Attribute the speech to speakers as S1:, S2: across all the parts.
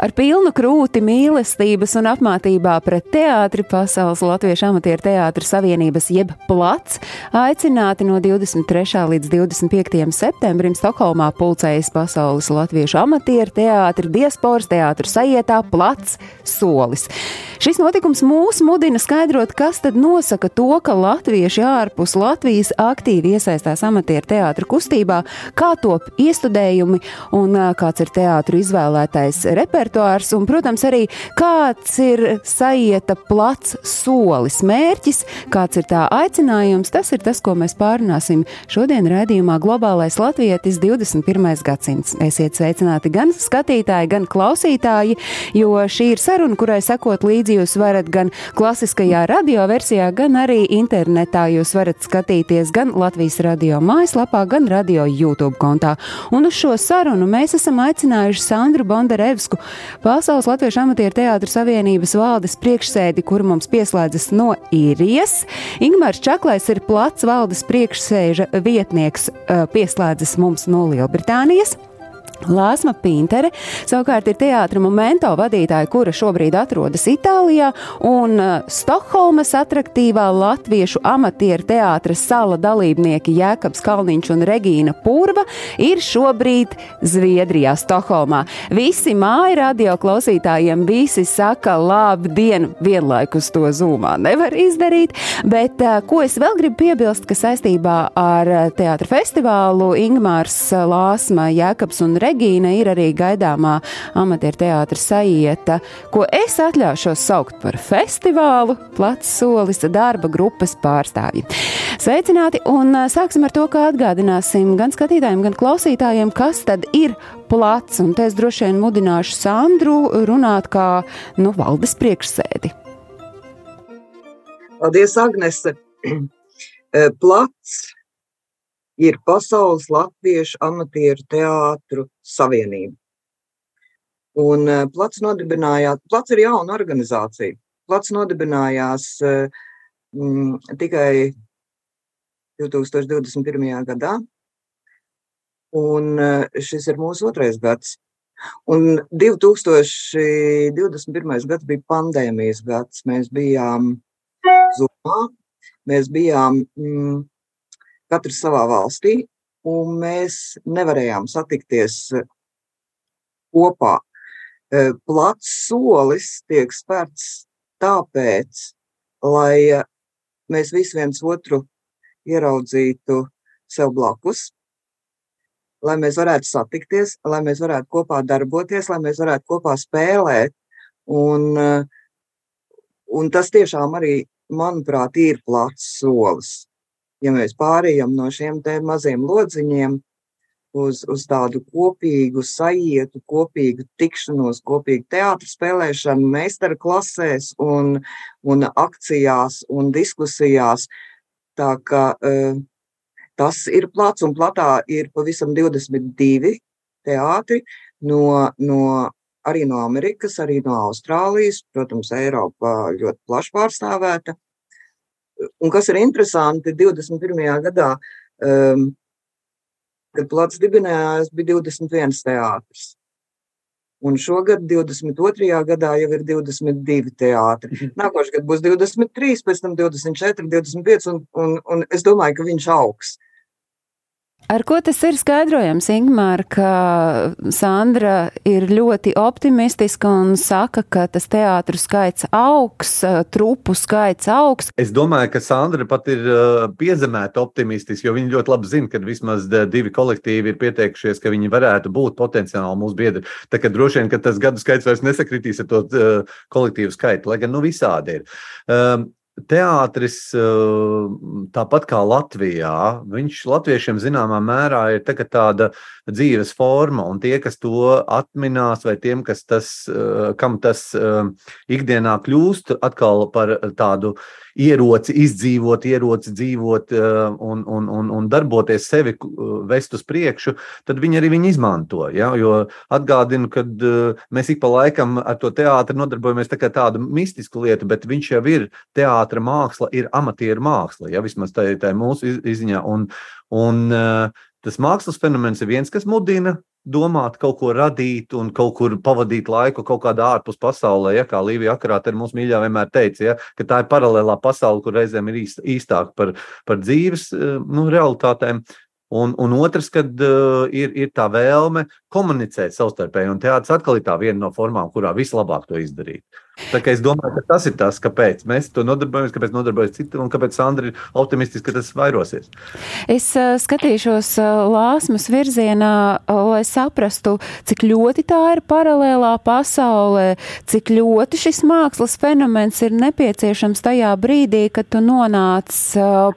S1: Ar pilnu krūti mīlestības un apmātībā pret teātri Pasaules Latviešu amatieru teātra savienības jeb plats aicināti no 23. līdz 25. septembrim Stokholmā pulcējas Pasaules Latviešu amatieru teātra diasporas teātra sajietā plats solis. Šis notikums mūs mudina skaidrot, kas tad nosaka to, ka latvieši ārpus Latvijas aktīvi iesaistās amatieru teātra kustībā, kā top iestudējumi un kāds ir teātru izvēlētais repertuārs repertuārs un, protams, arī kāds ir sajieta plats solis mērķis, kāds ir tā aicinājums. Tas ir tas, ko mēs pārunāsim šodien raidījumā Globālais Latvietis 21. gadsimts. Esiet sveicināti gan skatītāji, gan klausītāji, jo šī ir saruna, kurai sekot līdzi jūs varat gan klasiskajā radioversijā, gan arī internetā. Jūs varat skatīties gan Latvijas radio mājaslapā, gan radio YouTube kontā. Un uz šo sarunu mēs esam aicinājuši Sandru Bondarevsku, Pasaules Latviešu amatieru teātras savienības valdes priekšsēdi, kur mums pieslēdzas no īrijas. Ingmārs Čaklais ir plats valdes priekšsēža vietnieks, pieslēdzas mums no Lielbritānijas. Lāsma Pintere savukārt ir teātra momento vadītāja, kura šobrīd atrodas Itālijā, un uh, Stokholmas attraktīvā latviešu amatieru teātra sala dalībnieki Jēkabs Kalniņš un Regīna Purva ir šobrīd Zviedrijā, Stokholmā. Visi māja radio klausītājiem visi saka labdien, vienlaikus to zūmā nevar izdarīt, bet uh, ko es vēl gribu piebilst, ka saistībā ar uh, teātra festivālu Ingmārs Lāsma, Jēkabs un Regīna Regīna ir arī gaidāmā amatieru teātris sajieta, ko es atļaušos saukt par festivālu, plats solis darba grupas pārstāvji. Sveicināti un sāksim ar to, kā atgādināsim gan skatītājiem, gan klausītājiem, kas tad ir plats. Un te es droši vien mudināšu Sandru runāt kā nu, valdes priekšsēdi.
S2: Paldies, Agnese! Plats ir Pasaules Latviešu amatieru teātru savienība. Un uh, Plats nodibinājās, Plats ir jauna organizācija. Plats nodibinājās uh, mm, tikai 2021. gadā, un uh, šis ir mūsu otrais gads. Un 2021. gads bija pandēmijas gads. Mēs bijām Zumā, mēs bijām mm, katrs savā valstī, un mēs nevarējām satikties eh, kopā. Eh, plats solis tiek spērts tāpēc, lai eh, mēs visi viens otru ieraudzītu sev blakus, lai mēs varētu satikties, lai mēs varētu kopā darboties, lai mēs varētu kopā spēlēt. Un, un tas tiešām arī, manuprāt, ir plats solis ja mēs pārējām no šiem maziem lodziņiem uz, uz tādu kopīgu sajietu, kopīgu tikšanos, kopīgu teātru spēlēšanu, meistara klasēs un, un akcijās un diskusijās. Tā kā uh, tas ir plats un platā ir pavisam 22 teātri no, no arī no Amerikas, arī no Austrālijas. Protams, Eiropa ļoti plaši pārstāvēta. Un kas ir interesanti, 21. gadā, um, kad plats dibinājās, bija 21 teātris. Un šogad, 22. gadā, jau ir 22 teātri. Mhm. Nākošais gads būs 23, pēc tam 24, 25, un, un, un es domāju, ka viņš augs.
S1: Ar ko tas ir skaidrojams, Ingmār, ka Sandra ir ļoti optimistiska un saka, ka tas teātru skaits augs, trupu skaits augs?
S3: Es domāju, ka Sandra pat ir piezemēta optimistiska, jo viņa ļoti labi zina, ka vismaz divi kolektīvi ir pieteikušies, ka viņi varētu būt potenciāli mūsu biedri. Tā kā droši vien, ka tas gadu skaits vairs nesakritīs ar to kolektīvu skaitu, lai gan nu visādi ir. Um, teātris, eh, tāpat kā Latvijā, viņš latviešiem zināmā mērā ir tāda dzīves forma, un tie, kas to atminās, vai tiem, tas, eh, kam tas eh, ikdienā kļūst atkal par tādu ieroci izdzīvot, ieroci dzīvot un, un, un, un darboties sevi, vest uz priekšu, tad viņi arī viņu izmanto. Ja? Jo atgādinu, ka mēs ik pa laikam ar to teātri nodarbojamies tā tādu mistisku lietu, bet viņš jau ir teātris māksla, ir amatieru māksla, ja vismaz tā ir mūsu izziņā. Un, un, tas mākslas fenomens ir viens, kas mudina domāt, kaut ko radīt un kaut kur pavadīt laiku kaut kādā ārpus pasaulē. Ja, kā Līvija Akrāta ir mūsu mīļā vienmēr teica, ja, ka tā ir paralēlā pasaule, kur reizēm ir īst, īstāka par, par dzīves eh, nu, realitātēm. Un, un otrs, kad uh, ir, ir tā vēlme komunicēt savstarpēji, un teātris atkal ir tā viena no formām, kurā vislabāk to izdarīt. Es domāju, ka tas ir tas, kāpēc mēs to nodarbojamies, kāpēc nodarbojas citi un kāpēc Sandra ir optimistiski, ka tas vairosies.
S1: Es uh, skatīšos uh, lāsmas virzienā, uh, lai saprastu, cik ļoti tā ir paralēlā pasaulē, cik ļoti šis mākslas fenomens ir nepieciešams tajā brīdī, kad tu nonāc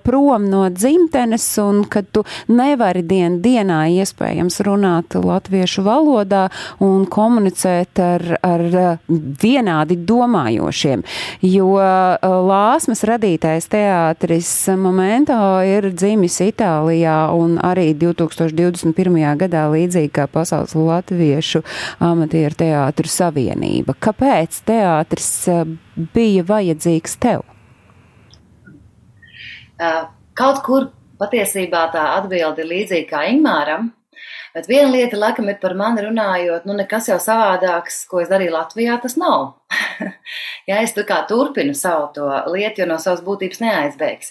S1: prom no dzimtenes un kad tu nevari dien dienā iespējams runāt latviešu valodā un komunicēt ar, ar vienādi domājumu domājošiem, jo uh, Lāsmas radītais teātris Momento ir dzimis Itālijā un arī 2021. gadā līdzīgi kā Pasaules Latviešu amatieru teātru savienība. Kāpēc teātris uh, bija vajadzīgs tev?
S4: Kaut kur patiesībā tā atbilde ir līdzīga kā Ingmāram. Bet viena lieta, laikam, ir par mani runājot, nu, nekas jau savādāks, ko es darīju Latvijā, tas nav. ja es tā kā turpinu savu to lietu, jo no savas būtības neaizbēgs.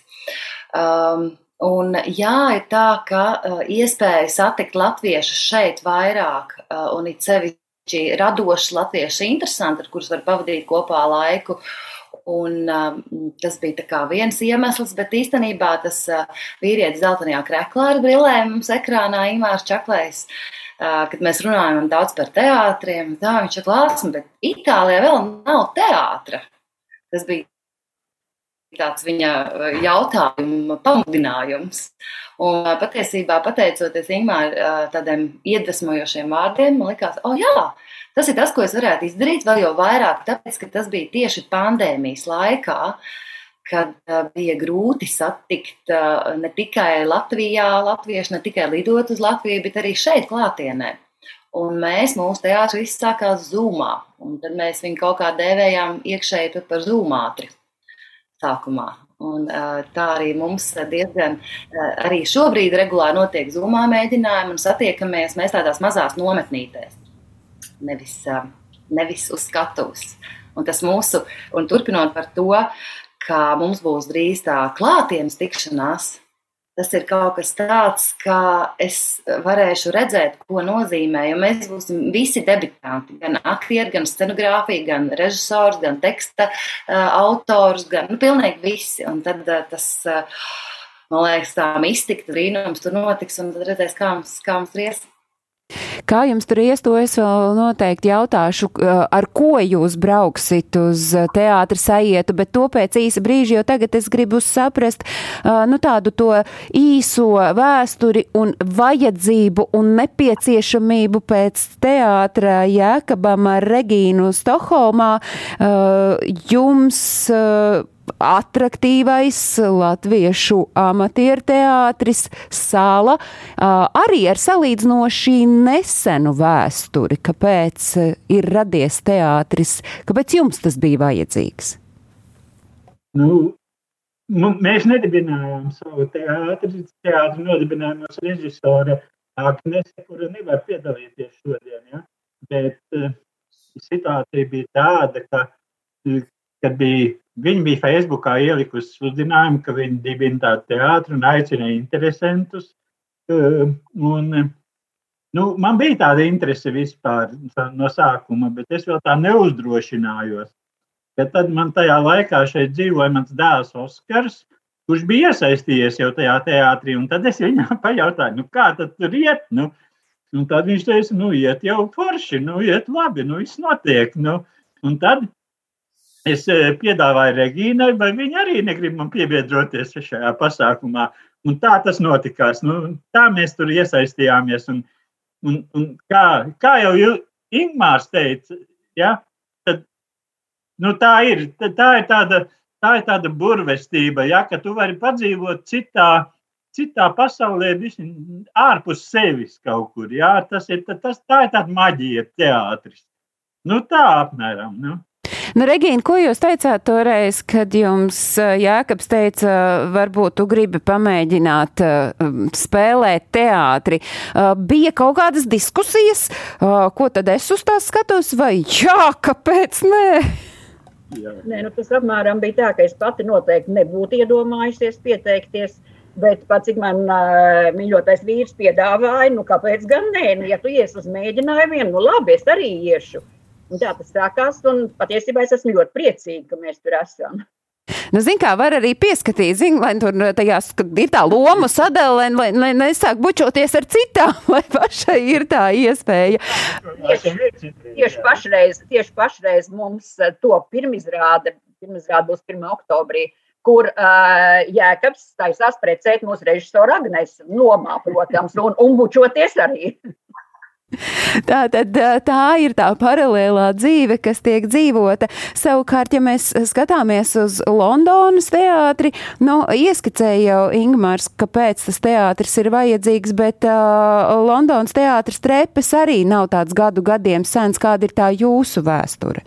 S4: Um, un jā, ir tā, ka uh, iespēja satikt latviešus šeit vairāk uh, un it sevišķi radošs latvieši interesanti, ar kurus var pavadīt kopā laiku. Un, um, tas bija viens iemesls, bet īstenībā tas uh, vīrietis zeltainajā kreklā ar brillēm mums ekrānā Imārs Čaklējs. Uh, kad mēs runājam daudz par teātriem, tā viņš ir klāts, bet Itālijā vēl nav teātra. Tas bija tāds viņa jautājuma pamudinājums. Un patiesībā, pateicoties Ingūrai tādiem iedvesmojošiem vārdiem, man likās, oh, jā, Tas ir tas, ko es varētu izdarīt, vēl jau vairāk, tāpēc, ka tas bija tieši pandēmijas laikā, kad bija grūti satikt ne tikai Latvijā, latviešu, ne tikai lidot uz Latviju, bet arī šeit klātienē. Un mēs, mūsu teātris, viss sākās zūmā, tad mēs viņu kaut kā dēvējām iekšēji par zūmātri sākumā. Un, tā arī mums diezgan, arī šobrīd regulāri notiek zumā mēģinājumi un satiekamies mēs tādās mazās nometnītēs nevis, nevis uz skatuves. Un tas mūsu, un turpinot par to, ka mums būs drīz tā klātienes tikšanās, tas ir kaut kas tāds, ka es varēšu redzēt, ko nozīmē. Jo mēs būsim visi debitanti, gan aktieri, gan scenogrāfija, gan režisors, gan teksta autors, gan nu, pilnīgi visi. Un tad tas, man liekas, tā mistika, brīnums tur notiks, un tad redzēs, kā mums, kā mums ries.
S1: Kā jums tur ies, to es vēl noteikti jautāšu, ar ko jūs brauksit uz teātra sajietu, bet to pēc īsa brīža, jo tagad es gribu saprast, nu tādu to īso vēsturi un vajadzību un nepieciešamību pēc teātra Jēkabam ar Regīnu Stokholmā. Jums attraktīvais latviešu amatieru teātris Sāla arī ar salīdzinoši nesenu vēsturi. Kāpēc ir radies teātris? Kāpēc jums tas bija vajadzīgs?
S5: Nu, nu, mēs nedibinājām savu teātri. Teātri nodibināja mūsu režisore Agnese, kura nevar piedalīties šodien. Ja? Bet situācija bija tāda, ka, kad bija Viņa bija Facebookā ielikusi sludinājumu, ka viņa dibina tādu teātru un aicina interesantus. Un, nu, man bija tāda interese vispār no sākuma, bet es vēl tā neuzdrošinājos. Bet tad man tajā laikā šeit dzīvoja mans dēls Oskars, kurš bija iesaistījies jau tajā teātrī. Tad es viņam pajautāju, nu, kā tur iet. Nu, un tad viņš teica, nu, iet jau forši, nu, iet labi, nu, viss notiek. Nu, un tad Es eh, piedāvāju Regīnai, vai viņa arī negrib man piebiedroties šajā pasākumā. Un tā tas notikās. Nu, tā mēs tur iesaistījāmies. Un, un, un kā, kā jau Ingūns teica, ja, tad, nu, tā, ir, tā ir tāda tā ir tāda burvestība, ja, ka tu vari padzīvot citā, citā pasaulē, ārpus sevis kaut kur. Ja. Tas ir, tas, tā ir tāda maģija, teātris. Nu, tā apmēram. Nu.
S1: Nu, Regīna, ko jūs teicāt toreiz, kad jums Jēkabs teica, varbūt tu gribi pamēģināt spēlēt teātri? Bija kaut kādas diskusijas, ko tad es uz tās skatos, vai jā, kāpēc nē?
S6: Jā. Nē, nu, tas apmēram bija tā, ka es pati noteikti nebūtu iedomājusies pieteikties. Bet pats, man uh, mīļotais vīrs piedāvāja, nu kāpēc gan nē, nu, ja tu ies uz mēģinājumiem, nu labi, es arī iešu. Un tā tas sākās, un patiesībā es esmu ļoti priecīga, ka mēs tur esam.
S1: Nu, zin, kā var arī pieskatīt, zin, lai tur tajās, ir tā loma sadalē, lai, lai nesāk bučoties ar citām, lai pašai ir tā iespēja.
S6: Tieši, tieši, pašreiz, tieši pašreiz mums eh, to pirmizrāde, pirmizrāde būs 1. oktobrī, kur uh, Jēkabs taisās precēt mūsu režisoru Agnesu nomā, protams, un, un bučoties arī.
S1: Tā tad tā ir tā paralēlā dzīve, kas tiek dzīvota. Savukārt, ja mēs skatāmies uz Londonas teātri, nu, ieskicēja jau Ingmārs, kāpēc tas teātris ir vajadzīgs, bet uh, Londonas teātris trepes arī nav tāds gadu gadiem sens, kāda ir tā jūsu vēsture.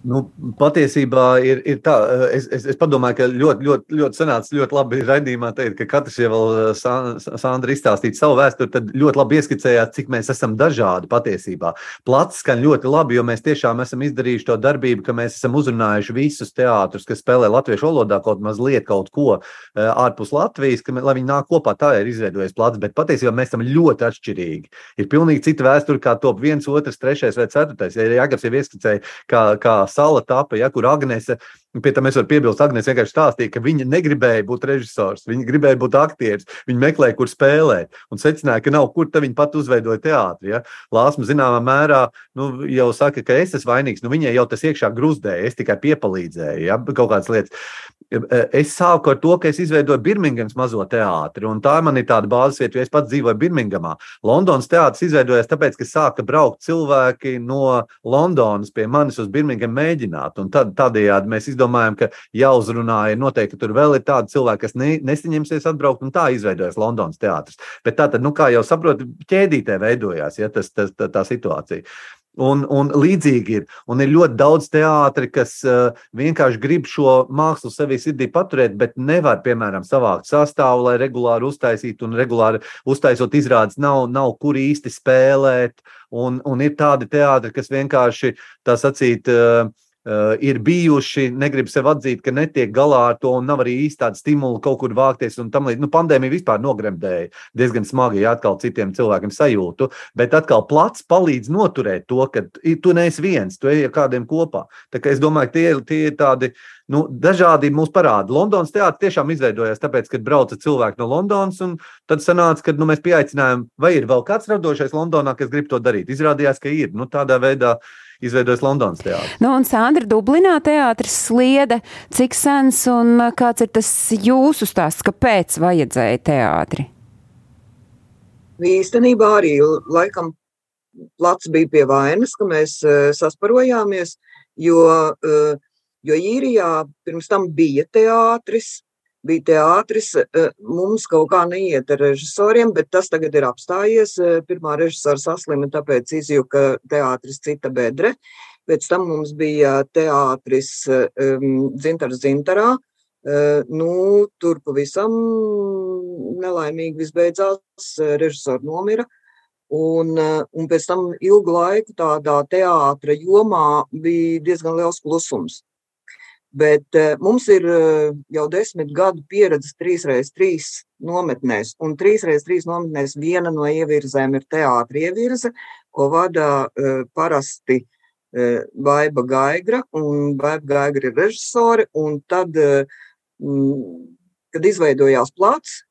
S3: Nu, patiesībā ir, ir tā, es, es, es domāju, ka ļoti, ļoti, ļoti sanāca ļoti labi raidījumā teikt, ka katrs jau vēl Sandra izstāstīt savu vēsturi, tad ļoti labi ieskicējāt, cik mēs esam dažādi patiesībā. Plats skan ļoti labi, jo mēs tiešām esam izdarījuši to darbību, ka mēs esam uzrunājuši visus teātrus, kas spēlē latviešu valodā kaut mazliet kaut ko ārpus Latvijas, ka, lai viņi nāk kopā, tā ir izveidojis plats, bet patiesībā mēs esam ļoti atšķirīgi. Ir pilnīgi cita vēsture, kā top viens, otrs, trešais vai ceturtais. Ja Jāgars jau ieskicēja, kā, kā sala tapa, ja, kur Agnese Pie tam es varu piebilst, Agnēs vienkārši stāstīja, ka viņa negribēja būt režisors, viņa gribēja būt aktieris, viņa meklēja, kur spēlēt, un secināja, ka nav kur, tad viņa pat uzveidoja teātri. Ja? Lāsma zināmā mērā nu, jau saka, ka es esmu vainīgs, nu viņai jau tas iekšā grūzdēja, es tikai piepalīdzēju, ja? kaut kādas lietas. Es sāku ar to, ka es izveidoju Birmingemas mazo teātri, un tā man ir tāda bāzes vieta, jo es pats dzīvoju Birmingamā. Londonas teātris izveidojās tāpēc, ka sāka braukt cilvēki no Londonas pie manis uz Birmingamu mēģināt, un tad, tādējādi mēs izdomājām ka jāuzrunā ir noteikti, ka tur vēl ir tādi cilvēki, kas ne, nesaņemsies atbraukt, un tā izveidojas Londonas teātris. Bet tā tad, nu, kā jau saprotu, ķēdītē veidojās ja, tas, tas, tā, tā situācija. Un, un līdzīgi ir. Un ir ļoti daudz teātri, kas uh, vienkārši grib šo mākslu sevī sirdī paturēt, bet nevar, piemēram, savākt sastāvu, lai regulāri uztaisītu, un regulāri uztaisot izrādes, nav, nav kur īsti spēlēt. Un, un ir tādi teātri, kas vienkārši tā sacīt. Uh, ir bijuši, negrib sev atzīt, ka netiek galā ar to, un nav arī īsti tāda stimula kaut kur vākties. Nu, pandēmija vispār nogremdēja diezgan smagi, ja atkal citiem cilvēkiem sajūtu, bet atkal plats palīdz noturēt to, ka tu neesi viens, tu ej ar kādiem kopā. Tā kā es domāju, tie, tie ir tādi. Nu, dažādība mums parāda. Londonas teātris tiešām izveidojās tāpēc, ka brauca cilvēki no Londonas, un tad sanāca, ka nu, mēs pieaicinājām, vai ir vēl kāds radošais Londonā, kas grib to darīt. Izrādījās, ka ir. Nu, tādā veidā uh, izveidojis Londonas teātris.
S1: Nu, un Sandra, Dublinā teātris slieda, cik sens un kāds ir tas jūsu stāsts, kāpēc vajadzēja teātri?
S2: Īstenībā arī laikam plats bija pie vainas, ka mēs uh, sasparojāmies, jo, uh, jo īrijā pirms tam bija teātris, bija teātris. Eh, mums kaut kā neiet ar režisoriem, bet tas tagad ir apstājies. Eh, pirmā režisora saslima, tāpēc izjuka teātris cita bedre. Pēc tam mums bija teātris um, Dzintars Zintarā. Uh, nu, tur pavisam nelaimīgi viss beidzās. Režisors nomira. Un, un pēc tam ilgu laiku tādā teātra jomā bija diezgan liels klusums. Bet uh, mums ir uh, jau desmit gadu pieredze 3x3 nometnēs. Un 3x3 nometnēs viena no ievirzēm ir teātris ievirze, ko vada uh, parasti uh, Baiba Gaigra. Un Baiba Gaigra ir režisori. Un tad, uh, kad izveidojās plats,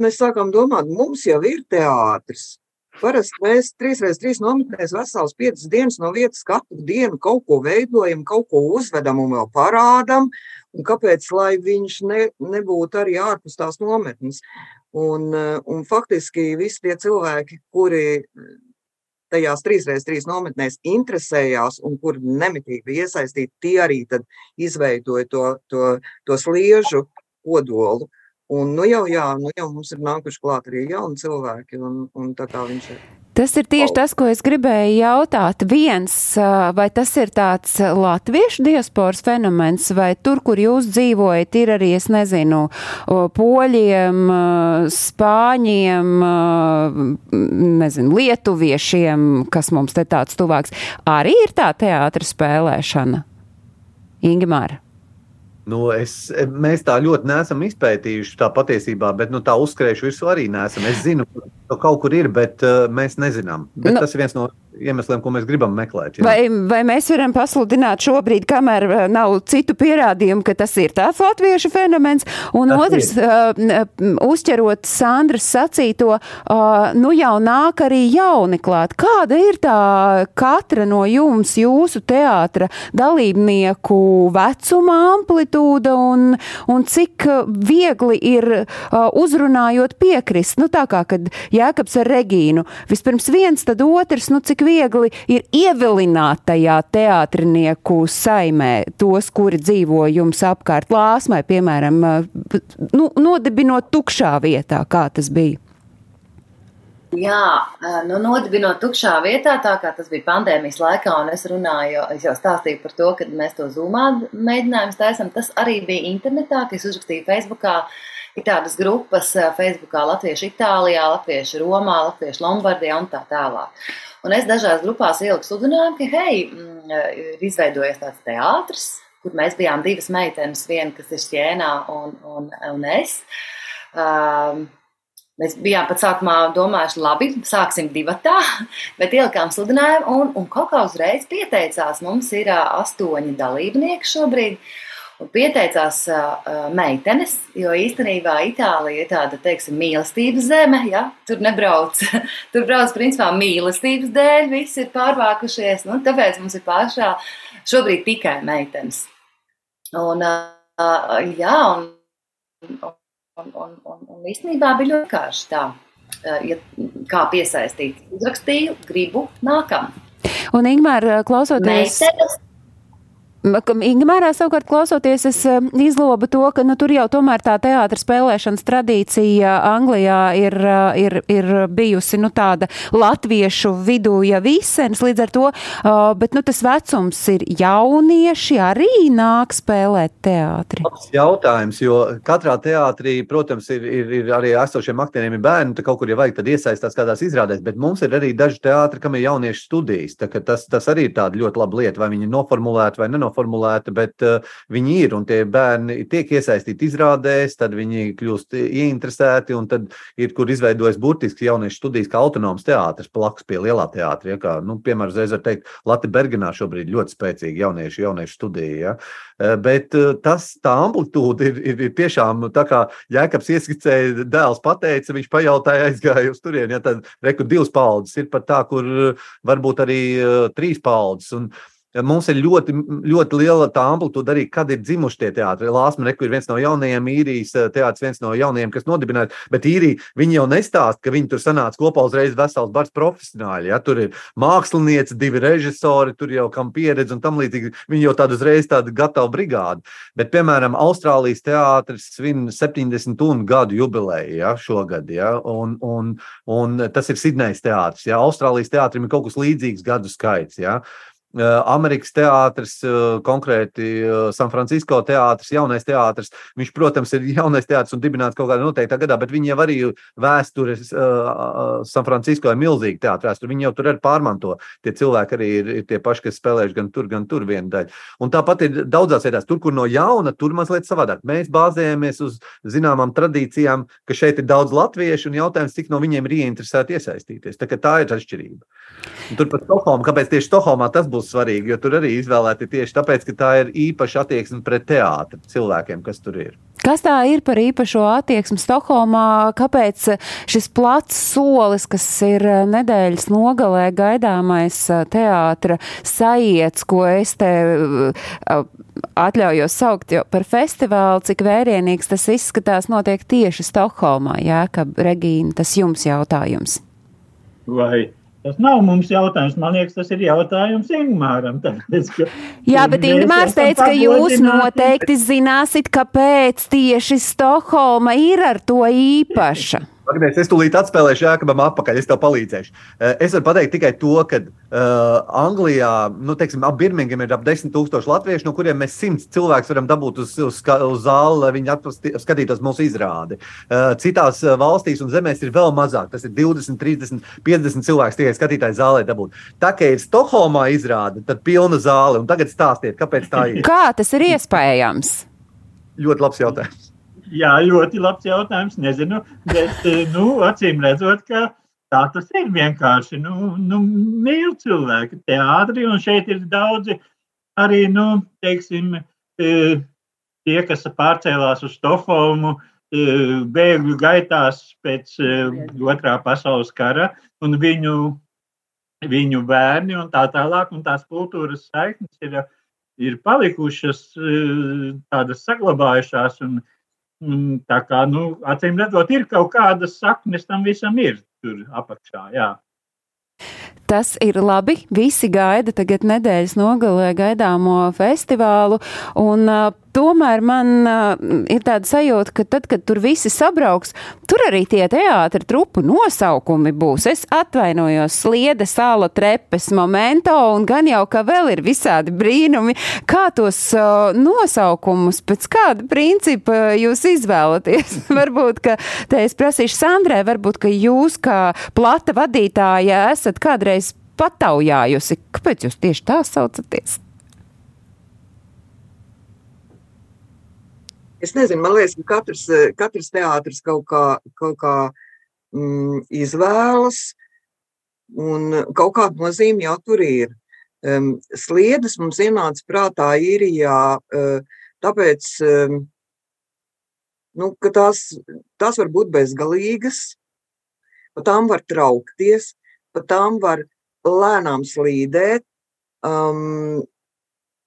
S2: mēs sākām domāt, mums jau ir teātris. Parasti mēs trīs reizes trīs nometnēs vesels piecas dienas no vietas katru dienu kaut ko veidojam, kaut ko uzvedam un vēl parādam. Un kāpēc lai viņš ne, nebūtu arī ārpus tās nometnes? Un, un faktiski visi tie cilvēki, kuri tajās 3x3 nometnēs interesējās un kur nemitīgi bija iesaistīti, tie arī izveidoja to, to, to sliežu kodolu. Un, nu jau, jā, nu jau mums ir nākuši klāt arī jauni cilvēki, un, un tā kā viņš ir
S1: Tas ir tieši tas, ko es gribēju jautāt. Viens, vai tas ir tāds latviešu diasporas fenomens, vai tur, kur jūs dzīvojat, ir arī, es nezinu, poļiem, spāņiem, nezinu, lietuviešiem, kas mums te tāds tuvāks. Arī ir tā teātra spēlēšana. Ingimāra.
S3: Nu, es, mēs tā ļoti neesam izpētījuši tā patiesībā, bet nu, tā uzskrējuši visu arī neesam. Es zinu, ka kaut kur ir, bet uh, mēs nezinām. Bet nu, tas ir viens no iemesliem, ko mēs gribam meklēt. Jā.
S1: Vai, vai mēs varam pasludināt šobrīd, kamēr uh, nav citu pierādījumu, ka tas ir tāds latviešu fenomens? Un tas otrs, uh, uzķerot Sandras sacīto, uh, nu jau nāk arī jauni klāt. Kāda ir tā katra no jums, jūsu teātra dalībnieku vecuma amplitūda un, un cik viegli ir uh, uzrunājot piekrist? Nu tā kā, kad Jēkabs ar Regīnu, vispirms viens, tad otrs, nu cik viegli ir ievilināt tajā teātrinieku saimē tos, kuri dzīvo jums apkārt lāsmai, piemēram, nu, nodibinot tukšā vietā, kā tas bija?
S4: Jā, nu, nodibinot tukšā vietā, tā kā tas bija pandēmijas laikā, un es runāju, es jau stāstīju par to, ka mēs to zumā mēģinājumus taisam. Tas arī bija internetā, ka es uzrakstīju Facebookā. Ir tādas grupas Facebookā Latviešu Itālijā, Latviešu Romā, Latviešu Lombardijā un tā tālāk. Un es dažās grupās ieliku sludinājumu, ka, hei, mm, ir izveidojies tāds teātris, kur mēs bijām divas meitenes, viena, kas ir Sienā un, un, un es. Um, Mēs bijām pat sākumā domājuši, labi, sāksim divatā, bet ielikām sludinājumu, un, un kaut kā uzreiz pieteicās. Mums ir astoņi dalībnieki šobrīd. Uh, pieteicās uh, meitenes, jo īstenībā Itālija ir tāda, teiksim, mīlestības zeme. Ja? Tur nebrauc, tur brauc principā mīlestības dēļ, visi ir pārvākušies. Nu, tāpēc mums ir pašā šobrīd tikai meitenes. Un, uh, jā, un, un, un, un, un īstenībā bija ļoti vienkārši tā, uh, ja, kā piesaistīt. Uzrakstīju, gribu, nākam.
S1: Un, Ingmār, klausoties. Meitenes Ingūrā savukārt klausoties, es izlobu to, ka nu, tur jau tomēr tā teātris spēlēšanas tradīcija Anglijā ir, ir, ir bijusi nu, tāda latviešu vidū jau visens, līdz ar to, bet nu, tas vecums ir jaunieši arī nāk spēlēt teātri.
S3: Tas jautājums, jo katrā teātrī, protams, ir, ir, ir arī esošiem aktieriem ir bērni, tad kaut kur jau vajag tad iesaistās kādās izrādēs, bet mums ir arī daži teātri, kam ir jauniešu studijas. Tas, tas arī ir tāda ļoti laba lieta, vai viņi ir noformulēti vai nenoformulēti noformulēta, bet uh, viņi ir un tie bērni tiek iesaistīti izrādēs, tad viņi kļūst ieinteresēti un tad ir, kur izveidojas burtiski jauniešu studijas kā autonoms teātris blakus pie lielā teātra. Ja, kā, nu, piemēram, reiz var teikt, Latvija Bergenā šobrīd ļoti spēcīga jauniešu, jauniešu studija. Ja. Uh, bet uh, tas, tā amplitūda ir, ir, ir tiešām tā kā Jēkabs ieskicēja, dēls pateica, viņš pajautāja, aizgāja uz turieni. Ja, tad reku divas paudzes ir pat tā, kur varbūt arī uh, trīs paudzes. Un, Mums ir ļoti, ļoti liela tā amplitūda arī, kad ir dzimuši tie teātri. Lāsma Reku ir viens no jaunajiem īrijas eh, teātris, viens no jaunajiem, kas nodibināts, bet īrija viņi jau nestāst, ka viņi tur sanāca kopā uzreiz vesels bars profesionāļi. Ja? Tur ir mākslinieci, divi režisori, tur jau kam pieredze un tam līdzīgi. Viņi jau tādu uzreiz tādu gatavu brigādi. Bet, piemēram, Austrālijas teātris svin 70 gadu jubileju ja, šogad, ja? Un, un, un tas ir Sidnejas teātris. Ja? Austrālijas teātrim ir kaut kas līdzīgs gadu skaits. Ja? Amerikas teātris, konkrēti San Francisco teātris, jaunais teātris. Viņš, protams, ir jaunais teātris un dibināts kaut kādā noteiktā gadā, bet viņi jau arī vēstures San Francisco ir milzīga teātris vēsture. Viņi jau tur arī pārmanto. Tie cilvēki arī ir, ir tie paši, kas spēlējuši gan tur, gan tur vienu daļu. Un tāpat ir daudzās vietās, tur, kur no jauna, tur mazliet savādāk. Mēs bāzējamies uz zināmām tradīcijām, ka šeit ir daudz latviešu un jautājums, cik no viņiem ir ieinteresēti iesaistīties. Tā, tā ir atšķirība. Un tur pat Stokholmā, kāpēc tieši Stokholmā tas būs svarīgi, jo tur arī izvēlēti tieši tāpēc, ka tā ir īpaša attieksme pret teātri cilvēkiem, kas tur ir.
S1: Kas tā ir par īpašo attieksmi Stokholmā? Kāpēc šis plats solis, kas ir nedēļas nogalē gaidāmais teātra sajiets, ko es te atļaujos saukt par festivālu, cik vērienīgs tas izskatās, notiek tieši Stokholmā? Jā, ka Regīna, tas jums jautājums.
S5: Vai Tas nav mums jautājums. Man liekas, tas ir jautājums Ingūram.
S1: Jā, bet Ingūns teica, ka jūs noteikti zināsiet, kāpēc tieši Stokholma ir ar to īpaša.
S3: Agnēs, es tūlīt atspēlēšu Jākabam atpakaļ, es tev palīdzēšu. Eh, es varu pateikt tikai to, ka uh, Anglijā, nu, teiksim, ap Birmingham ir ap 10 tūkstoši latviešu, no kuriem mēs 100 cilvēkus varam dabūt uz, uz, uz zāli, lai viņi skatītos mūsu izrādi. Uh, citās valstīs un zemēs ir vēl mazāk, tas ir 20, 30, 50 cilvēks tikai skatītāji zālē dabūt. Tā kā ir Stokholmā izrāde, tad pilna zāle, un tagad stāstiet, kāpēc tā ir.
S1: Kā tas ir iespējams?
S3: Ļoti labs jautājums.
S5: Jā, ļoti labs jautājums. Nezinu, bet eh, nu, acīm redzot, ka tā tas ir vienkārši. Nu, nu, mīl cilvēki teātri, un šeit ir daudzi arī, nu, teiksim, eh, tie, kas pārcēlās uz Stokholmu, eh, bēgļu gaitās pēc otrā pasaules kara, un viņu, viņu bērni un tā tālāk, un tās kultūras saiknes ir, ir palikušas, tādas saglabājušās. Un, Tā kā, nu, acīm redzot, ir kaut kādas saknes tam visam ir tur apakšā. Jā.
S1: Tas ir labi. Visi gaida tagad nedēļas nogalē gaidāmo festivālu. Un, uh, tomēr man uh, ir tāda sajūta, ka tad, kad tur visi sabrauks, tur arī tie teātra trupu nosaukumi būs. Es atvainojos sliede, sāla, trepes, momento, un gan jau, ka vēl ir visādi brīnumi. Kā tos uh, nosaukumus, pēc kāda principa jūs izvēlaties? varbūt, ka te es prasīšu Sandrē, varbūt, ka jūs kā plata vadītāja esat kādreiz pataujājusi. Kāpēc jūs tieši tā saucaties?
S2: Es nezinu, man liekas, ka katrs, katrs teātris kaut kā, kaut kā mm, izvēlas, un kaut kāda nozīme jau tur ir. Um, sliedas mums ienāca prātā īrijā, uh, tāpēc, um, nu, ka tās, tās var būt bezgalīgas, pa tām var traukties, pa tām var lēnām slīdēt. Um,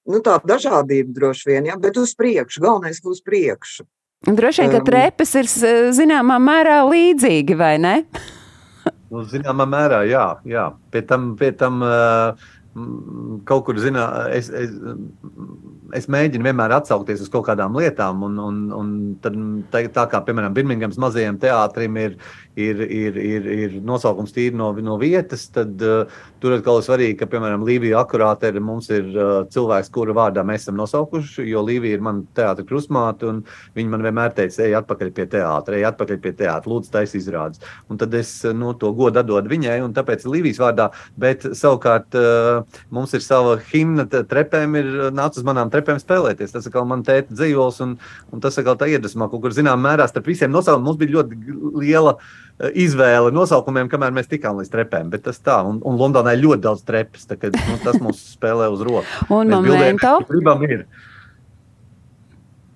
S2: nu, tā dažādība droši vien, ja, bet uz priekšu, galvenais ir uz priekšu.
S1: Droši vien, ka um, trepes ir zināmā mērā līdzīgi, vai ne?
S3: nu, zināmā mērā, jā. jā. Pie tam, pie tam uh, kaut kur, zinā, es, es, es mēģinu vienmēr atsaukties uz kaut kādām lietām, un, un, un tad, tā, tā kā, piemēram, Birmingemas mazajam teātrim ir, ir, ir, ir, ir nosaukums tīri no, no vietas, tad uh, tur atkal ir svarīgi, ka, piemēram, Līvija akurāte ir, mums ir uh, cilvēks, kura vārdā mēs esam nosaukuši, jo Līvija ir mana teātra krustmāte, un viņa man vienmēr teica, ej atpakaļ pie teātra, ej atpakaļ pie teātra, lūdzu, taisa izrādes. Un tad es no, to godu atdodu viņai, un tāpēc Līvijas vārdā, bet savukārt uh, mums ir sava himna, trepēm ir nācis uz manām trepēm spēlēties. Tas atkal man tēta dzīvols, un, un tas atkal tā iedvesmā, kaut kur zinām mērā starp visiem nosaukumiem mums bija ļoti liela uh, izvēle nosaukumiem, kamēr mēs tikām līdz trepēm. Bet tas tā, un, un Londonā ir ļoti daudz trepes, tā, kad, nu, tas mums spēlē uz roku.
S1: un momento?
S3: Gribam ir.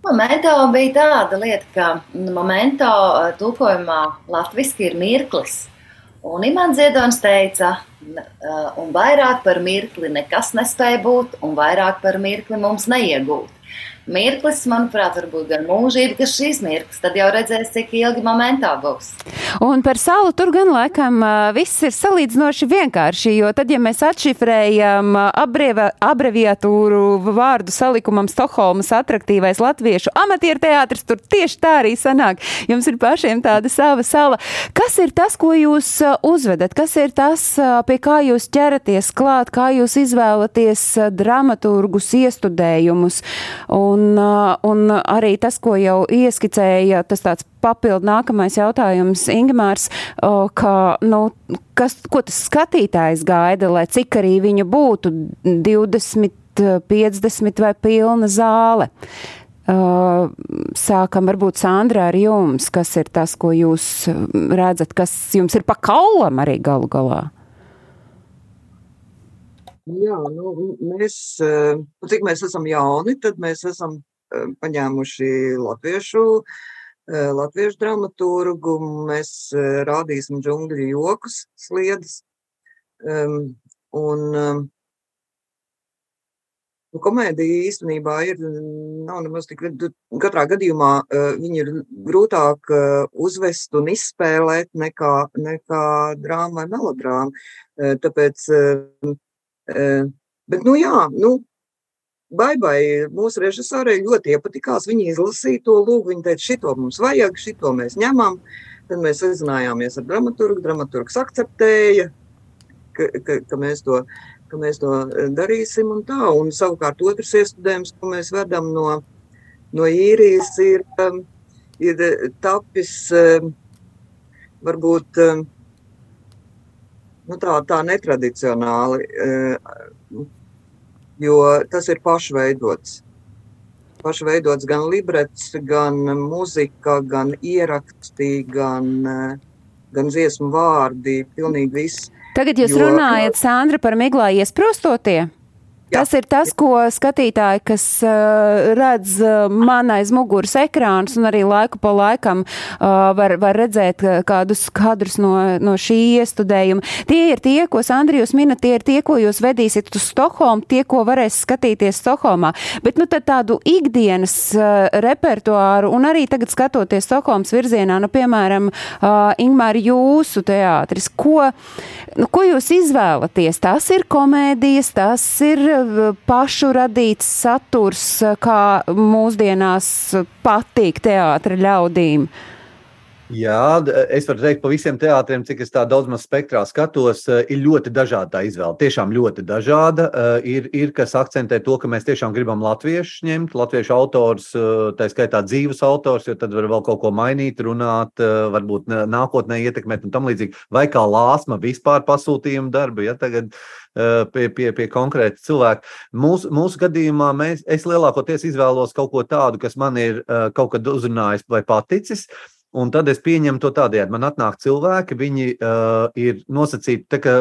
S4: Momento bija tāda lieta, ka momento tulkojumā latviski ir mirklis. Un Imants Ziedonis teica, un vairāk par mirkli nekas nespēja būt, un vairāk par mirkli mums neiegūt mirklis, manuprāt, varbūt gan mūžība, ka šīs mirklis, tad jau redzēs, cik ilgi momentā būs.
S1: Un par salu tur gan laikam viss ir salīdzinoši vienkārši, jo tad, ja mēs atšifrējam abreva, abreviatūru vārdu salikumam Stokholmas atraktīvais latviešu amatieru teātris, tur tieši tā arī sanāk. Jums ir pašiem tāda sava sala. Kas ir tas, ko jūs uzvedat? Kas ir tas, pie kā jūs ķeraties klāt, kā jūs izvēlaties dramaturgus, iestudējumus? Un Un, un arī tas, ko jau ieskicēja, tas tāds papildu nākamais jautājums, Ingmārs, ka, nu, kas, ko tas skatītājs gaida, lai cik arī viņa būtu 20, 50 vai pilna zāle. Sākam varbūt Sandra ar jums, kas ir tas, ko jūs redzat, kas jums ir pa kaulam arī galu galā?
S2: Jā, nu, mēs, eh, nu, cik mēs esam jauni, tad mēs esam eh, paņēmuši latviešu, eh, latviešu dramaturgu, mēs rādīsim džungļu jokus sliedas. Un, Nu, komēdija īstenībā ir, nav nemaz tik, katrā gadījumā viņa ir grūtāk uzvest un izspēlēt nekā, nekā drāma vai melodrāma. Tāpēc, bet, nu jā, nu, Baibai mūsu režisorei ļoti iepatikās. Viņa izlasīja to lūgu, viņa teica, šito mums vajag, šito mēs ņemam. Tad mēs sazinājāmies ar dramaturgu, dramaturgs akceptēja, ka, ka, ka mēs to ka mēs to darīsim. Un tā, un savukārt otrs iestudējums, ko mēs vedam no, no īrijas, ir, ir tapis varbūt nu tā, tā netradicionāli, jo tas ir pašveidots. Pašveidots gan librets, gan muzika, gan ieraksti, gan, gan dziesmu vārdi, pilnīgi viss.
S1: Tagad jūs jo, runājat, Sandra, par miglā iesprostotie? Jā. Tas ir tas, ko skatītāji, kas uh, redz uh, man aiz muguras ekrānus un arī laiku pa laikam uh, var, var redzēt kādus kadrus no, no šī iestudējuma. Tie ir tie, ko Sandrijus mina, tie ir tie, ko jūs vedīsiet uz Stokholmu, tie, ko varēs skatīties Stokholmā. Bet nu tādu ikdienas uh, repertuāru un arī tagad skatoties Stokholmas virzienā, nu piemēram, uh, Ingmāri jūsu teātris, ko, nu, ko jūs izvēlaties? Tas ir komēdijas, tas ir pašu radīts saturs, kā mūsdienās patīk teātra ļaudīm?
S3: Jā, es varu teikt, pa visiem teātriem, cik es tā daudz maz spektrā skatos, ir ļoti dažāda tā izvēle. Tiešām ļoti dažāda. Ir, ir kas akcentē to, ka mēs tiešām gribam latviešu ņemt, latviešu autors, tā skaitā dzīves autors, jo tad var vēl kaut ko mainīt, runāt, varbūt nākotnē ietekmēt un tam līdzīgi. Vai kā lāsma vispār pasūtījumu darbu, ja tagad pie, pie, pie konkrēta cilvēka. Mūsu, mūsu gadījumā mēs, es lielākoties izvēlos kaut ko tādu, kas man ir kaut kad uzrunājis vai paticis. Un tad es pieņemu to tādējādi. Man atnāk cilvēki, viņi uh, ir nosacīti, tā kā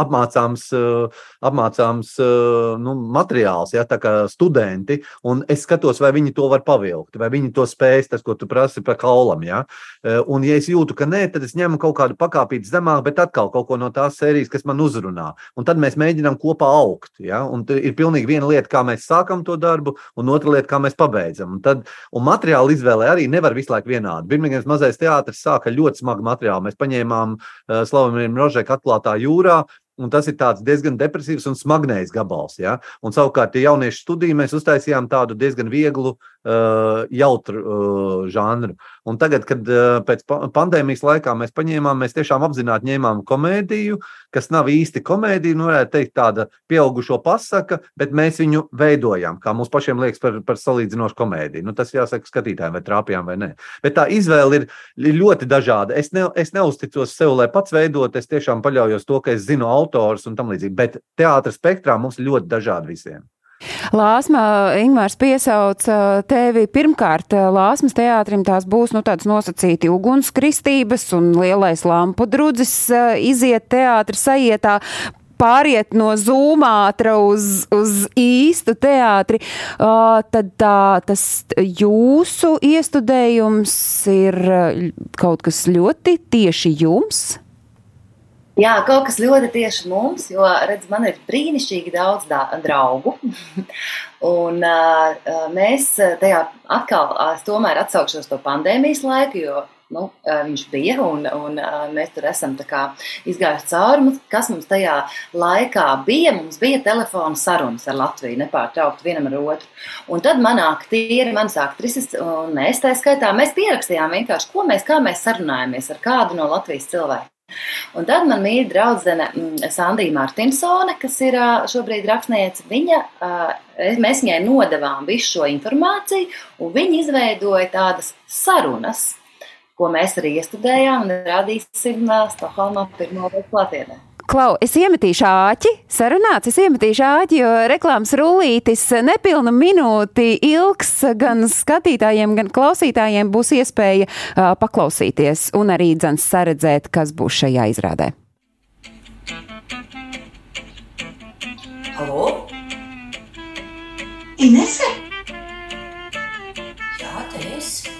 S3: apmācāms, uh, apmācāms uh, nu, materiāls, ja, tā kā studenti, un es skatos, vai viņi to var pavilkt, vai viņi to spēj, tas, ko tu prasi par kaulam. Ja. Uh, un, ja es jūtu, ka nē, tad es ņemu kaut kādu pakāpīti zemāk, bet atkal kaut ko no tās sērijas, kas man uzrunā. Un tad mēs mēģinām kopā augt. Ja. Un ir pilnīgi viena lieta, kā mēs sākam to darbu, un otra lieta, kā mēs pabeidzam. Un, tad, un materiāla izvēle arī nevar visu laiku vienādi. Birmingemas mazais teātris sāka ļoti smagu materiālu. Mēs paņēmām uh, Slavamīram Rožēku atklātā jūrā, Un tas ir diezgan depresīvs un smagnējs gabals. Ja? Un, savukārt, ja jauniešu studiju mēs uztaisījām tādu diezgan vieglu, uh, jautru uh, žanru. Un tagad, kad uh, pēc pandēmijas laikā mēs paņēmām, mēs tiešām apzināti ņēmām komēdiju, kas nav īsti komēdija, nu, varētu teikt, tāda pieaugušo pasaka, bet mēs viņu veidojam, kā mums pašiem liekas, par, par salīdzinošu komēdiju. Nu, tas jāsaka skatītājiem, vai trāpījām vai nē. Bet tā izvēle ir, ļoti dažāda. Es, ne, es neusticos sev, lai pats veidot, es tiešām paļaujos to, ka es zinu autors un tam līdzīgi. Bet teātris spektrā mums ir ļoti dažādi visiem.
S1: Lāsma, Ingmārs piesauca tevi pirmkārt Lāsmas teātrim, tās būs, nu, tāds nosacīti ugunskristības un lielais lampu drudzis iziet teātra sajietā pāriet no zūmātra uz, uz īstu teātri, uh, tad tā, tas jūsu iestudējums ir kaut kas ļoti tieši jums.
S4: Jā, kaut kas ļoti tieši mums, jo, redz, man ir brīnišķīgi daudz draugu. un uh, mēs tajā atkal, es tomēr atsaukšos to pandēmijas laiku, jo nu, viņš bija un, un mēs tur esam izgājuši cauri. Kas mums tajā laikā bija? Mums bija telefona sarunas ar Latviju, nepārtraukti vienam ar otru. Un tad man aktieri, manas aktrises un mēs tā skaitā, mēs pierakstījām vienkārši, ko mēs, kā mēs sarunājamies ar kādu no Latvijas cilvēkiem. Un tad man mīļa draudzene mm, Sandija Martinsone, kas ir šobrīd rakstniece, viņa, mēs viņai nodevām visu šo informāciju, un viņa izveidoja tādas sarunas, ko mēs arī iestudējām un radīsim Stokholmā pirmo reizi klātienē.
S1: Klau, es iemetīšu āķi, sarunāts, es iemetīšu āķi, jo reklāmas rullītis nepilnu minūti ilgs gan skatītājiem, gan klausītājiem būs iespēja uh, paklausīties un arī dzans saredzēt, kas būs šajā izrādē.
S7: Halo? Inese? Jā, te esi.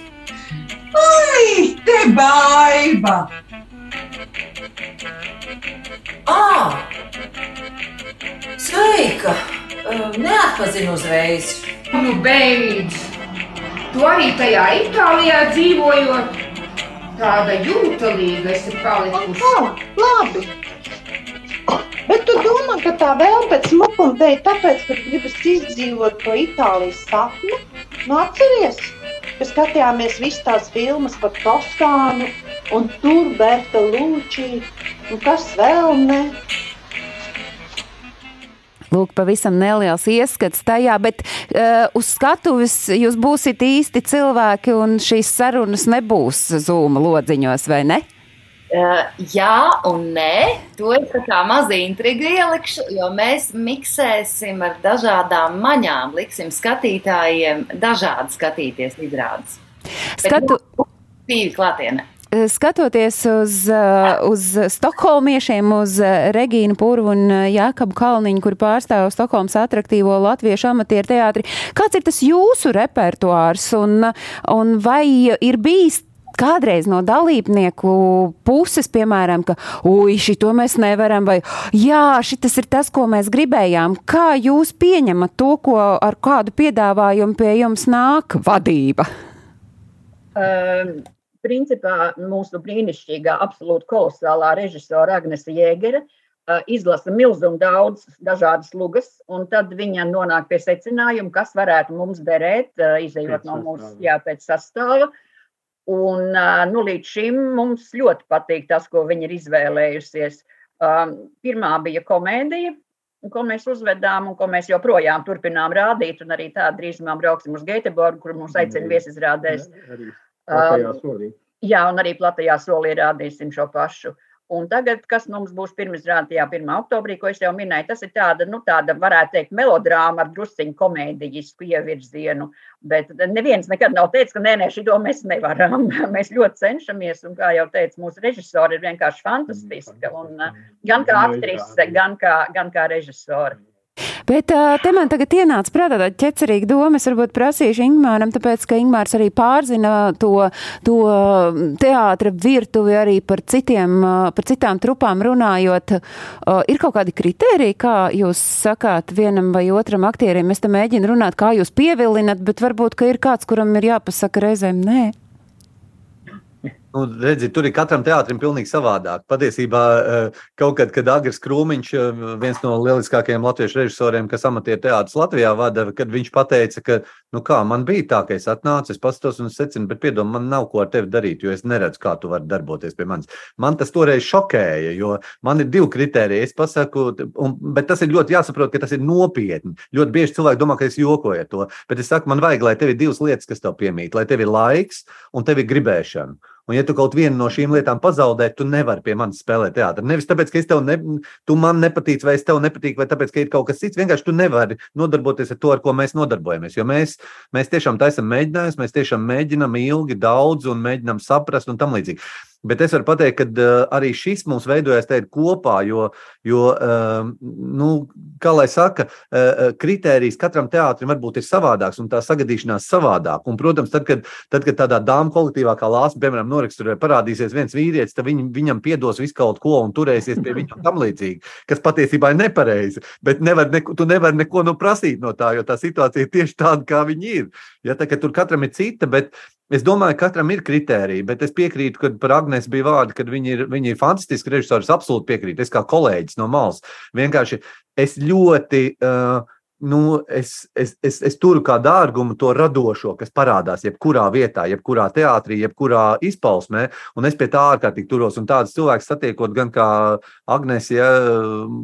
S7: Ai, te baiba! Ah! Sveika! atpazinu uzreiz.
S8: Nu, beidz! Tu arī tajā Itālijā dzīvojot, tāda jūtalīga esi palikusi.
S9: Oh, labi! Bet tu domā, ka tā vēl pēc smukuma dēļ, tāpēc, ka gribas izdzīvot to Itālijas sapni? Nu, atceries, ka skatījāmies visas tās filmas par Toskānu, un tur Berta Lūčī, un kas vēl ne?
S1: Lūk, pavisam neliels ieskats tajā, bet uh, uz skatuves jūs būsiet īsti cilvēki, un šīs sarunas nebūs zūma lodziņos, vai ne?
S4: Uh, jā, un nē, to es tā kā mazu intrigu ielikšu, jo mēs miksēsim ar dažādām maņām, liksim skatītājiem dažādi skatīties izrādes.
S1: Skatu...
S4: Tīvi klātienē.
S1: Skatoties uz, uz Stokholmiešiem, uz Regīnu Purvu un Jākabu Kalniņu, kuri pārstāv Stokholmas atraktīvo latviešu amatieru teātri, kāds ir tas jūsu repertuārs un, un vai ir bijis kādreiz no dalībnieku puses, piemēram, ka, ui, šito mēs nevaram, vai, jā, šis ir tas, ko mēs gribējām. Kā jūs pieņemat to, ko ar kādu piedāvājumu pie jums nāk vadība?
S6: Um, principā mūsu brīnišķīgā, absolūti kolosālā režisora Agnese Jēgere izlasa milzumu daudz dažādas lugas, un tad viņa nonāk pie secinājuma, kas varētu mums derēt, izējot no mūsu, jā, pēc sastāva. Un, nu, līdz šim mums ļoti patīk tas, ko viņa ir izvēlējusies. Pirmā bija komēdija, ko mēs uzvedām un ko mēs joprojām turpinām rādīt. Un arī tā drīzumā brauksim uz Gēteborgu, kur mums aicina viesizrādēs. Um, jā, un arī platajā solī rādīsim šo pašu. Un tagad, kas mums būs pirmizrādījā 1. oktobrī, ko es jau minēju, tas ir tāda, nu, tāda varētu teikt, melodrāma ar drusciņu komēdijisku ievirzienu. Bet neviens nekad nav teicis, ka nē, nē, šito mēs nevaram. Mēs ļoti cenšamies, un kā jau teicu, mūsu režisori ir vienkārši fantastiska. Un, gan kā aktrise, gan kā, gan kā režisori.
S1: Bet te man tagad ienāca prātā tāda ķecerīga doma. Es varbūt prasīšu Ingmāram, tāpēc, ka Ingmārs arī pārzina to, to teātra virtuvi arī par, citiem, par citām trupām runājot. Ir kaut kādi kriteriji, kā jūs sakāt vienam vai otram aktierim? Es te mēģinu runāt, kā jūs pievilinat, bet varbūt, ka ir kāds, kuram ir jāpasaka reizēm nē.
S3: Nu, redzi, tur ir katram teātrim pilnīgi savādāk. Patiesībā eh, kaut kad, kad Agris Krūmiņš, eh, viens no lieliskākajiem latviešu režisoriem, kas amatieru teātrus Latvijā vada, kad viņš teica, ka, nu kā, man bija tā, ka es atnācu, es pastos un secinu, bet piedod, man nav ko ar tevi darīt, jo es neredzu, kā tu vari darboties pie manis. Man tas toreiz šokēja, jo man ir divi kriteriji. Es pasaku, un, bet tas ir ļoti jāsaprot, ka tas ir nopietni. Ļoti bieži cilvēki domā, ka es jokoju ar to, bet es saku, man vajag, lai tev ir divas lietas, kas tev piemīt, lai tev ir laiks un tev ir gribēšana. Un, ja tu kaut vienu no šīm lietām pazaudē, tu nevari pie manis spēlēt teātrī. Nevis tāpēc, ka es tev ne, tu man nepatīc, vai es tev nepatīku, vai tāpēc, ka ir kaut kas cits. Vienkārši tu nevari nodarboties ar to, ar ko mēs nodarbojamies. Jo mēs, mēs tiešām taisam mēģinājumus, mēs tiešām mēģinam ilgi, daudz un mēģinam saprast un tam līdzīgi. Bet es varu pateikt, ka uh, arī šis mums veidojas kopā, jo, jo uh, nu, kā lai saka, uh, kritērijs katram teātrim varbūt ir savādāks un tā sagadīšanās savādāk. Un, protams, tad, kad, tad, kad tādā dāmas kolektīvā kā Lāsma, piemēram, noraksturē parādīsies viens vīrietis, tad viņ, viņam piedos visu kaut ko un turēsies pie viņa tam līdzīgi, kas patiesībā ir nepareizi. Bet nevar neko, tu nevari neko nu prasīt no tā, jo tā situācija ir tieši tāda, kā viņa ir. Ja, tā, tur katram ir cita, bet Es domāju, ka katram ir kritērija, bet es piekrītu, ka par Agnēs bija vārdi, ka viņi ir, viņi ir fantastiski režisori. Es absolūti piekrītu. Es kā kolēģis no malas vienkārši es ļoti. Uh, nu, es, es, es, es turu kā dārgumu to radošo, kas parādās jebkurā vietā, jebkurā teātrī, jebkurā izpausmē. Un es pie tā ārkārtīgi turos. Un tādus cilvēkus satiekot gan kā Agnēs, ja,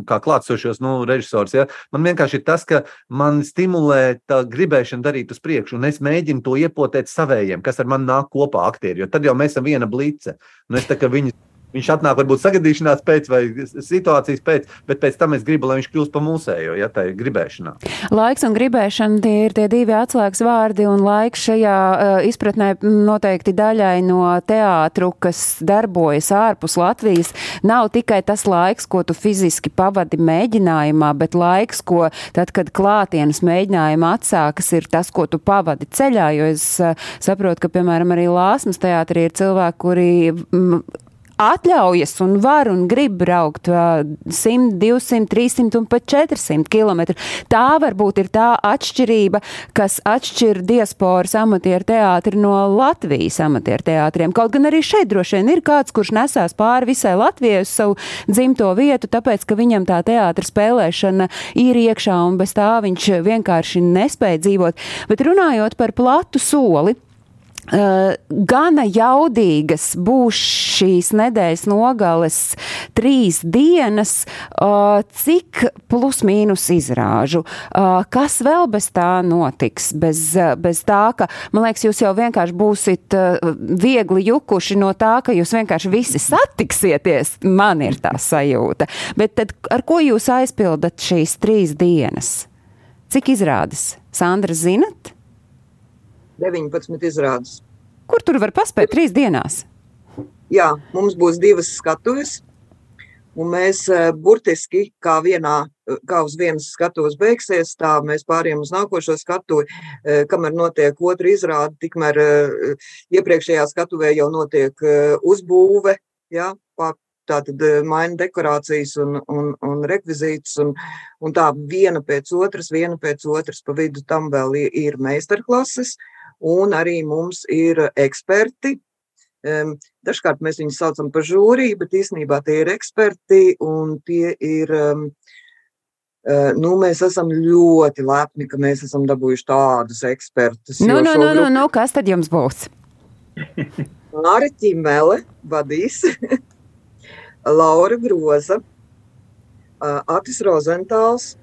S3: kā klātsošos nu, režisors. Ja, man vienkārši ir tas, ka man stimulē tā gribēšana darīt uz priekšu, un es mēģinu to iepotēt savējiem, kas ar mani nāk kopā aktieri. Jo tad jau mēs esam viena blīce. Un es tā kā viņus Viņš atnāk varbūt sagadīšanās pēc vai situācijas pēc, bet pēc tam es gribu, lai viņš kļūst par mūsējo, ja tā ir gribēšanā.
S1: Laiks un gribēšana tie ir tie divi atslēgas vārdi, un laiks šajā uh, izpratnē noteikti daļai no teātru, kas darbojas ārpus Latvijas, nav tikai tas laiks, ko tu fiziski pavadi mēģinājumā, bet laiks, ko tad, kad klātienes mēģinājuma atsākas, ir tas, ko tu pavadi ceļā, jo es uh, saprotu, ka, piemēram, arī Lāsmas teātrī ir cilvēki, kuri atļaujas un var un grib braukt uh, 100, 200, 300 un pat 400 km. Tā varbūt ir tā atšķirība, kas atšķir diasporas amatieru teātri no Latvijas amatieru teātriem. Kaut gan arī šeit droši vien ir kāds, kurš nesās pāri visai Latvijai uz savu dzimto vietu, tāpēc, ka viņam tā teātra spēlēšana ir iekšā un bez tā viņš vienkārši nespēja dzīvot. Bet runājot par platu soli. Gana jaudīgas būs šīs nedēļas nogales trīs dienas, cik plus mīnus izrāžu. Kas vēl bez tā notiks? Bez, bez tā, ka, man liekas, jūs jau vienkārši būsit viegli jukuši no tā, ka jūs vienkārši visi satiksieties. Man ir tā sajūta. Bet tad ar ko jūs aizpildat šīs trīs dienas? Cik izrādes? Sandra, zinat?
S2: 19 izrādes.
S1: Kur tur var paspēt trīs dienās?
S2: Jā, mums būs divas skatuves. Un mēs eh, burtiski kā, vienā, eh, kā uz vienas skatuves beigsies, tā mēs pārējām uz nākošo skatuvi. Eh, kamēr notiek otra izrāde, tikmēr iepriekšējā skatuvē jau notiek uzbūve. Ja, tā tad maina dekorācijas un, un, un rekvizītus, un, un tā viena pēc otras, viena pēc otras, pa vidu tam vēl ir meistarklases. Uh, un arī mums ir eksperti. Dažkārt mēs viņus saucam par žūriju, bet īstenībā tie ir eksperti un tie ir. Nu, mēs esam ļoti lepni, ka mēs esam dabūjuši tādus ekspertus.
S1: Nu, nu, nu, nu, nu, kas tad jums būs?
S2: Māra Čimele vadīs, Laura Groza, Atis Rozentāls,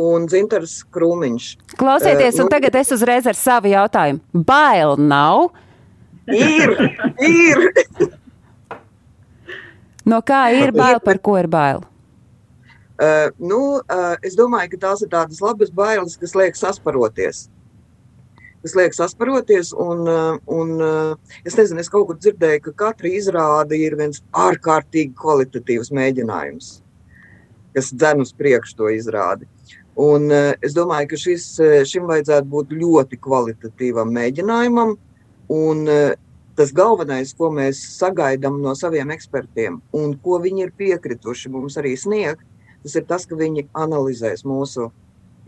S2: un Dzintars Krūmiņš.
S1: Klausieties, uh, nu, un tagad es uzreiz ar savu jautājumu. Bail nav?
S2: Ir, ir.
S1: no kā ir bail, par ko ir bail?
S2: Uh, nu, uh, es domāju, ka tās ir tādas labas bailes, kas liek sasparoties. Tas liek sasparoties, un, un es nezinu, es kaut kur dzirdēju, ka katra izrāde ir viens ārkārtīgi kvalitatīvs mēģinājums, kas dzen uz priekšu to izrādi. Un, uh, es domāju, ka šis, eh, šim vajadzētu būt ļoti kvalitatīvam mēģinājumam. Un, uh, tas galvenais, ko mēs sagaidām no saviem ekspertiem un ko viņi ir piekrituši mums arī sniegt, tas ir tas, ka viņi analizēs mūsu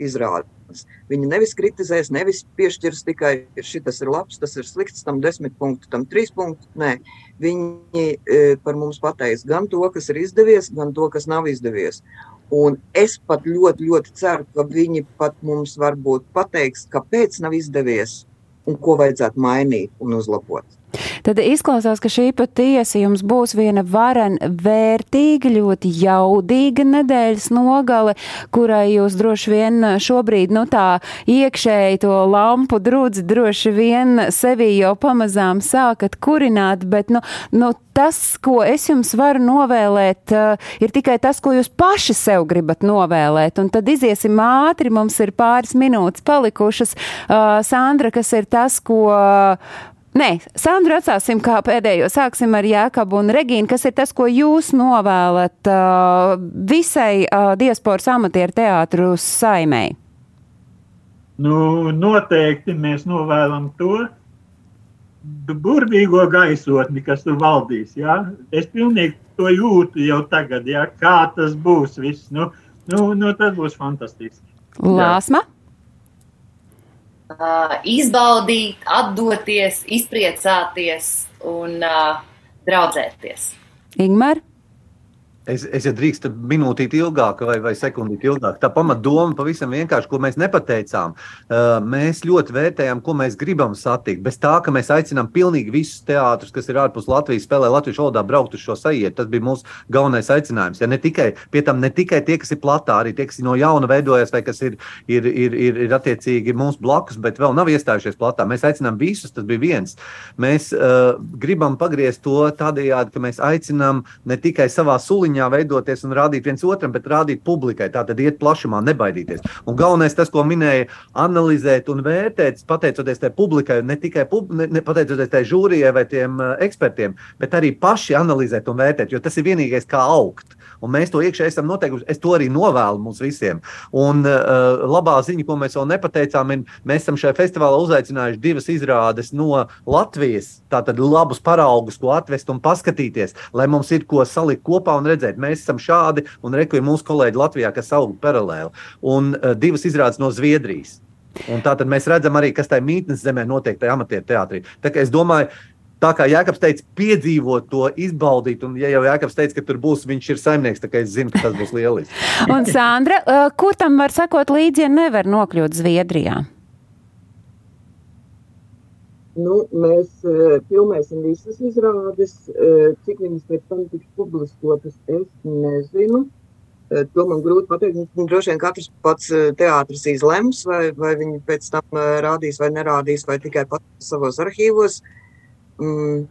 S2: izrādes. Viņi nevis kritizēs, nevis piešķirs tikai šis ir labs, tas ir slikts, tam desmit punktu, tam trīs punktu. Nē, viņi e, par mums pateiks gan to, kas ir izdevies, gan to, kas nav izdevies. Un es pat ļoti, ļoti ceru, ka viņi pat mums varbūt pateiks, kāpēc nav izdevies un ko vajadzētu mainīt un uzlabot.
S1: Tad izklausās, ka šī patiesi jums būs viena varen vērtīga, ļoti jaudīga nedēļas nogale, kurai jūs droši vien šobrīd, nu tā iekšēji to lampu drudzi droši vien sevi jau pamazām sākat kurināt, bet, nu, nu tas, ko es jums varu novēlēt, uh, ir tikai tas, ko jūs paši sev gribat novēlēt. Un tad iziesim ātri, mums ir pāris minūtes palikušas. Uh, Sandra, kas ir tas, ko. Nē, Sandru atstāsim kā pēdējo. Sāksim ar Jēkabu un Regīnu. Kas ir tas, ko jūs novēlat uh, visai uh, diasporas amatieru teātru saimei?
S5: Nu, noteikti mēs novēlam to burvīgo gaisotni, kas tur valdīs. Ja? Es pilnīgi to jūtu jau tagad, ja? kā tas būs. Viss. Nu, nu, nu, tas būs fantastiski.
S1: Lāsma? Jā
S4: uh, izbaudīt, atdoties, izpriecāties un uh, draudzēties.
S1: Ingmar?
S3: Es, es ja drīkstu minūtīt ilgāk, vai, vai sekundīt ilgāk. Tā pamatdoma pavisam vienkārši, ko mēs nepateicām. Uh, mēs ļoti vērtējam, ko mēs gribam satikt. Bez tā, ka mēs aicinām pilnīgi visus teātrus, kas ir ārpus Latvijas, spēlē latviešu valodā, braukt uz šo sajietu. Tas bija mūsu galvenais aicinājums. Ja ne tikai, pie tam ne tikai tie, kas ir platā, arī tie, kas no jauna veidojas, vai kas ir, ir, ir, ir, ir attiecīgi mūsu blakus, bet vēl nav iestājušies platā. Mēs aicinām visus, tas bija viens. Mēs uh, gribam pagriezt to tādējādi, ka mēs aicinām ne tikai savā suliņā, grupiņā veidoties un rādīt viens otram, bet rādīt publikai. Tā tad iet plašumā, nebaidīties. Un galvenais tas, ko minēja, analizēt un vērtēt, pateicoties tai publikai, ne tikai pub, ne, ne pateicoties tai žūrijai vai tiem uh, ekspertiem, bet arī paši analizēt un vērtēt, jo tas ir vienīgais, kā augt. Un mēs to iekšēji esam noteikuši. Es to arī novēlu mums visiem. Un uh, labā ziņa, ko mēs vēl nepateicām, ir, mēs esam šajā festivālā uzaicinājuši divas izrādes no Latvijas. Tātad labus paraugus, ko atvest un paskatīties, lai mums ir ko salikt kopā un redzēt. Mēs esam šādi un rekurējam mūsu kolēģi Latvijā, kas aug paralēli. Un uh, divas izrādes no Zviedrijas. Un tā tad mēs redzam arī, kas tajā mītnes zemē notiek, tajā amatieru teātrī. Tā kā es domāju, tā kā Jēkabs teica, piedzīvot to, izbaudīt, un ja jau Jēkabs teica, ka tur būs, viņš ir saimnieks, tad es zinu, ka tas būs lieliski.
S1: un Sandra, uh, kur tam var sakot līdzi, ja nevar nokļūt Zviedrijā?
S2: Nu, mēs uh, filmēsim visas izrādes, uh, cik viņas pēc tam tiks publiskotas, es nezinu. Uh, to man grūti pateikt. Droši vien katrs pats teātris izlems, vai, vai viņi pēc tam rādīs vai nerādīs, vai tikai pats savos arhīvos. Mm.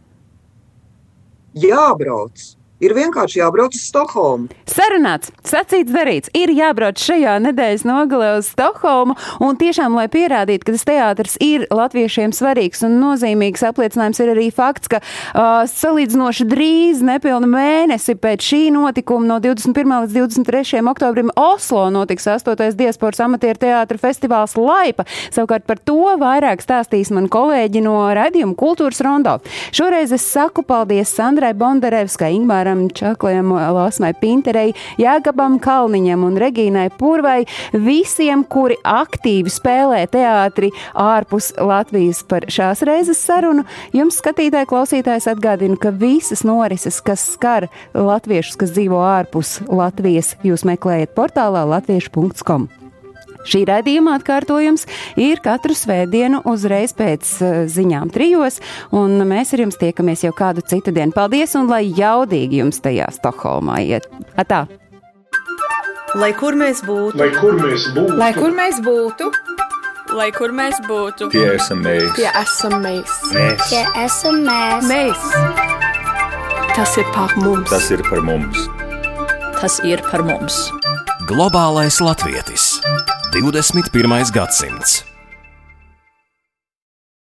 S2: Jābrauc! Ir vienkārši jābrauc uz Stokholmu.
S1: Sarunāts, sacīts, darīts. Ir jābrauc šajā nedēļas nogalē uz Stokholmu un tiešām, lai pierādītu, ka tas teātris ir latviešiem svarīgs un nozīmīgs, apliecinājums ir arī fakts, ka uh, salīdzinoši drīz, nepilnu mēnesi pēc šī notikuma no 21. līdz 23. oktobrim Oslo notiks 8. diasporas amatieru teātra festivāls Laipa. Savukārt par to vairāk stāstīs man kolēģi no raidījuma Kultūras Rondo. Šoreiz es saku paldies Sandrai Bondarevskai, Ingmāram Gunāram Čakliem, Lāsmai Pinterei, Jāgabam Kalniņam un Regīnai Purvai, visiem, kuri aktīvi spēlē teātri ārpus Latvijas par šās reizes sarunu. Jums, skatītāji, klausītājs, atgādinu, ka visas norises, kas skar latviešus, kas dzīvo ārpus Latvijas, jūs meklējat portālā latviešu.com. Šī raidījuma atkārtojums ir katru svētdienu uzreiz pēc uh, ziņām trijos, un mēs ar jums tiekamies jau kādu citu dienu. Paldies, un lai jaudīgi jums tajā Stokholmā iet. Atā!
S10: Lai kur mēs būtu,
S11: lai kur mēs būtu,
S12: lai kur mēs būtu,
S13: lai kur mēs būtu,
S11: tie esam mēs,
S12: tie esam mēs,
S11: mēs.
S14: tie esam mēs.
S10: mēs. Tas ir par mums,
S11: tas ir par mums,
S13: tas ir par mums.
S15: Globālais latvietis. 21. gadsimts.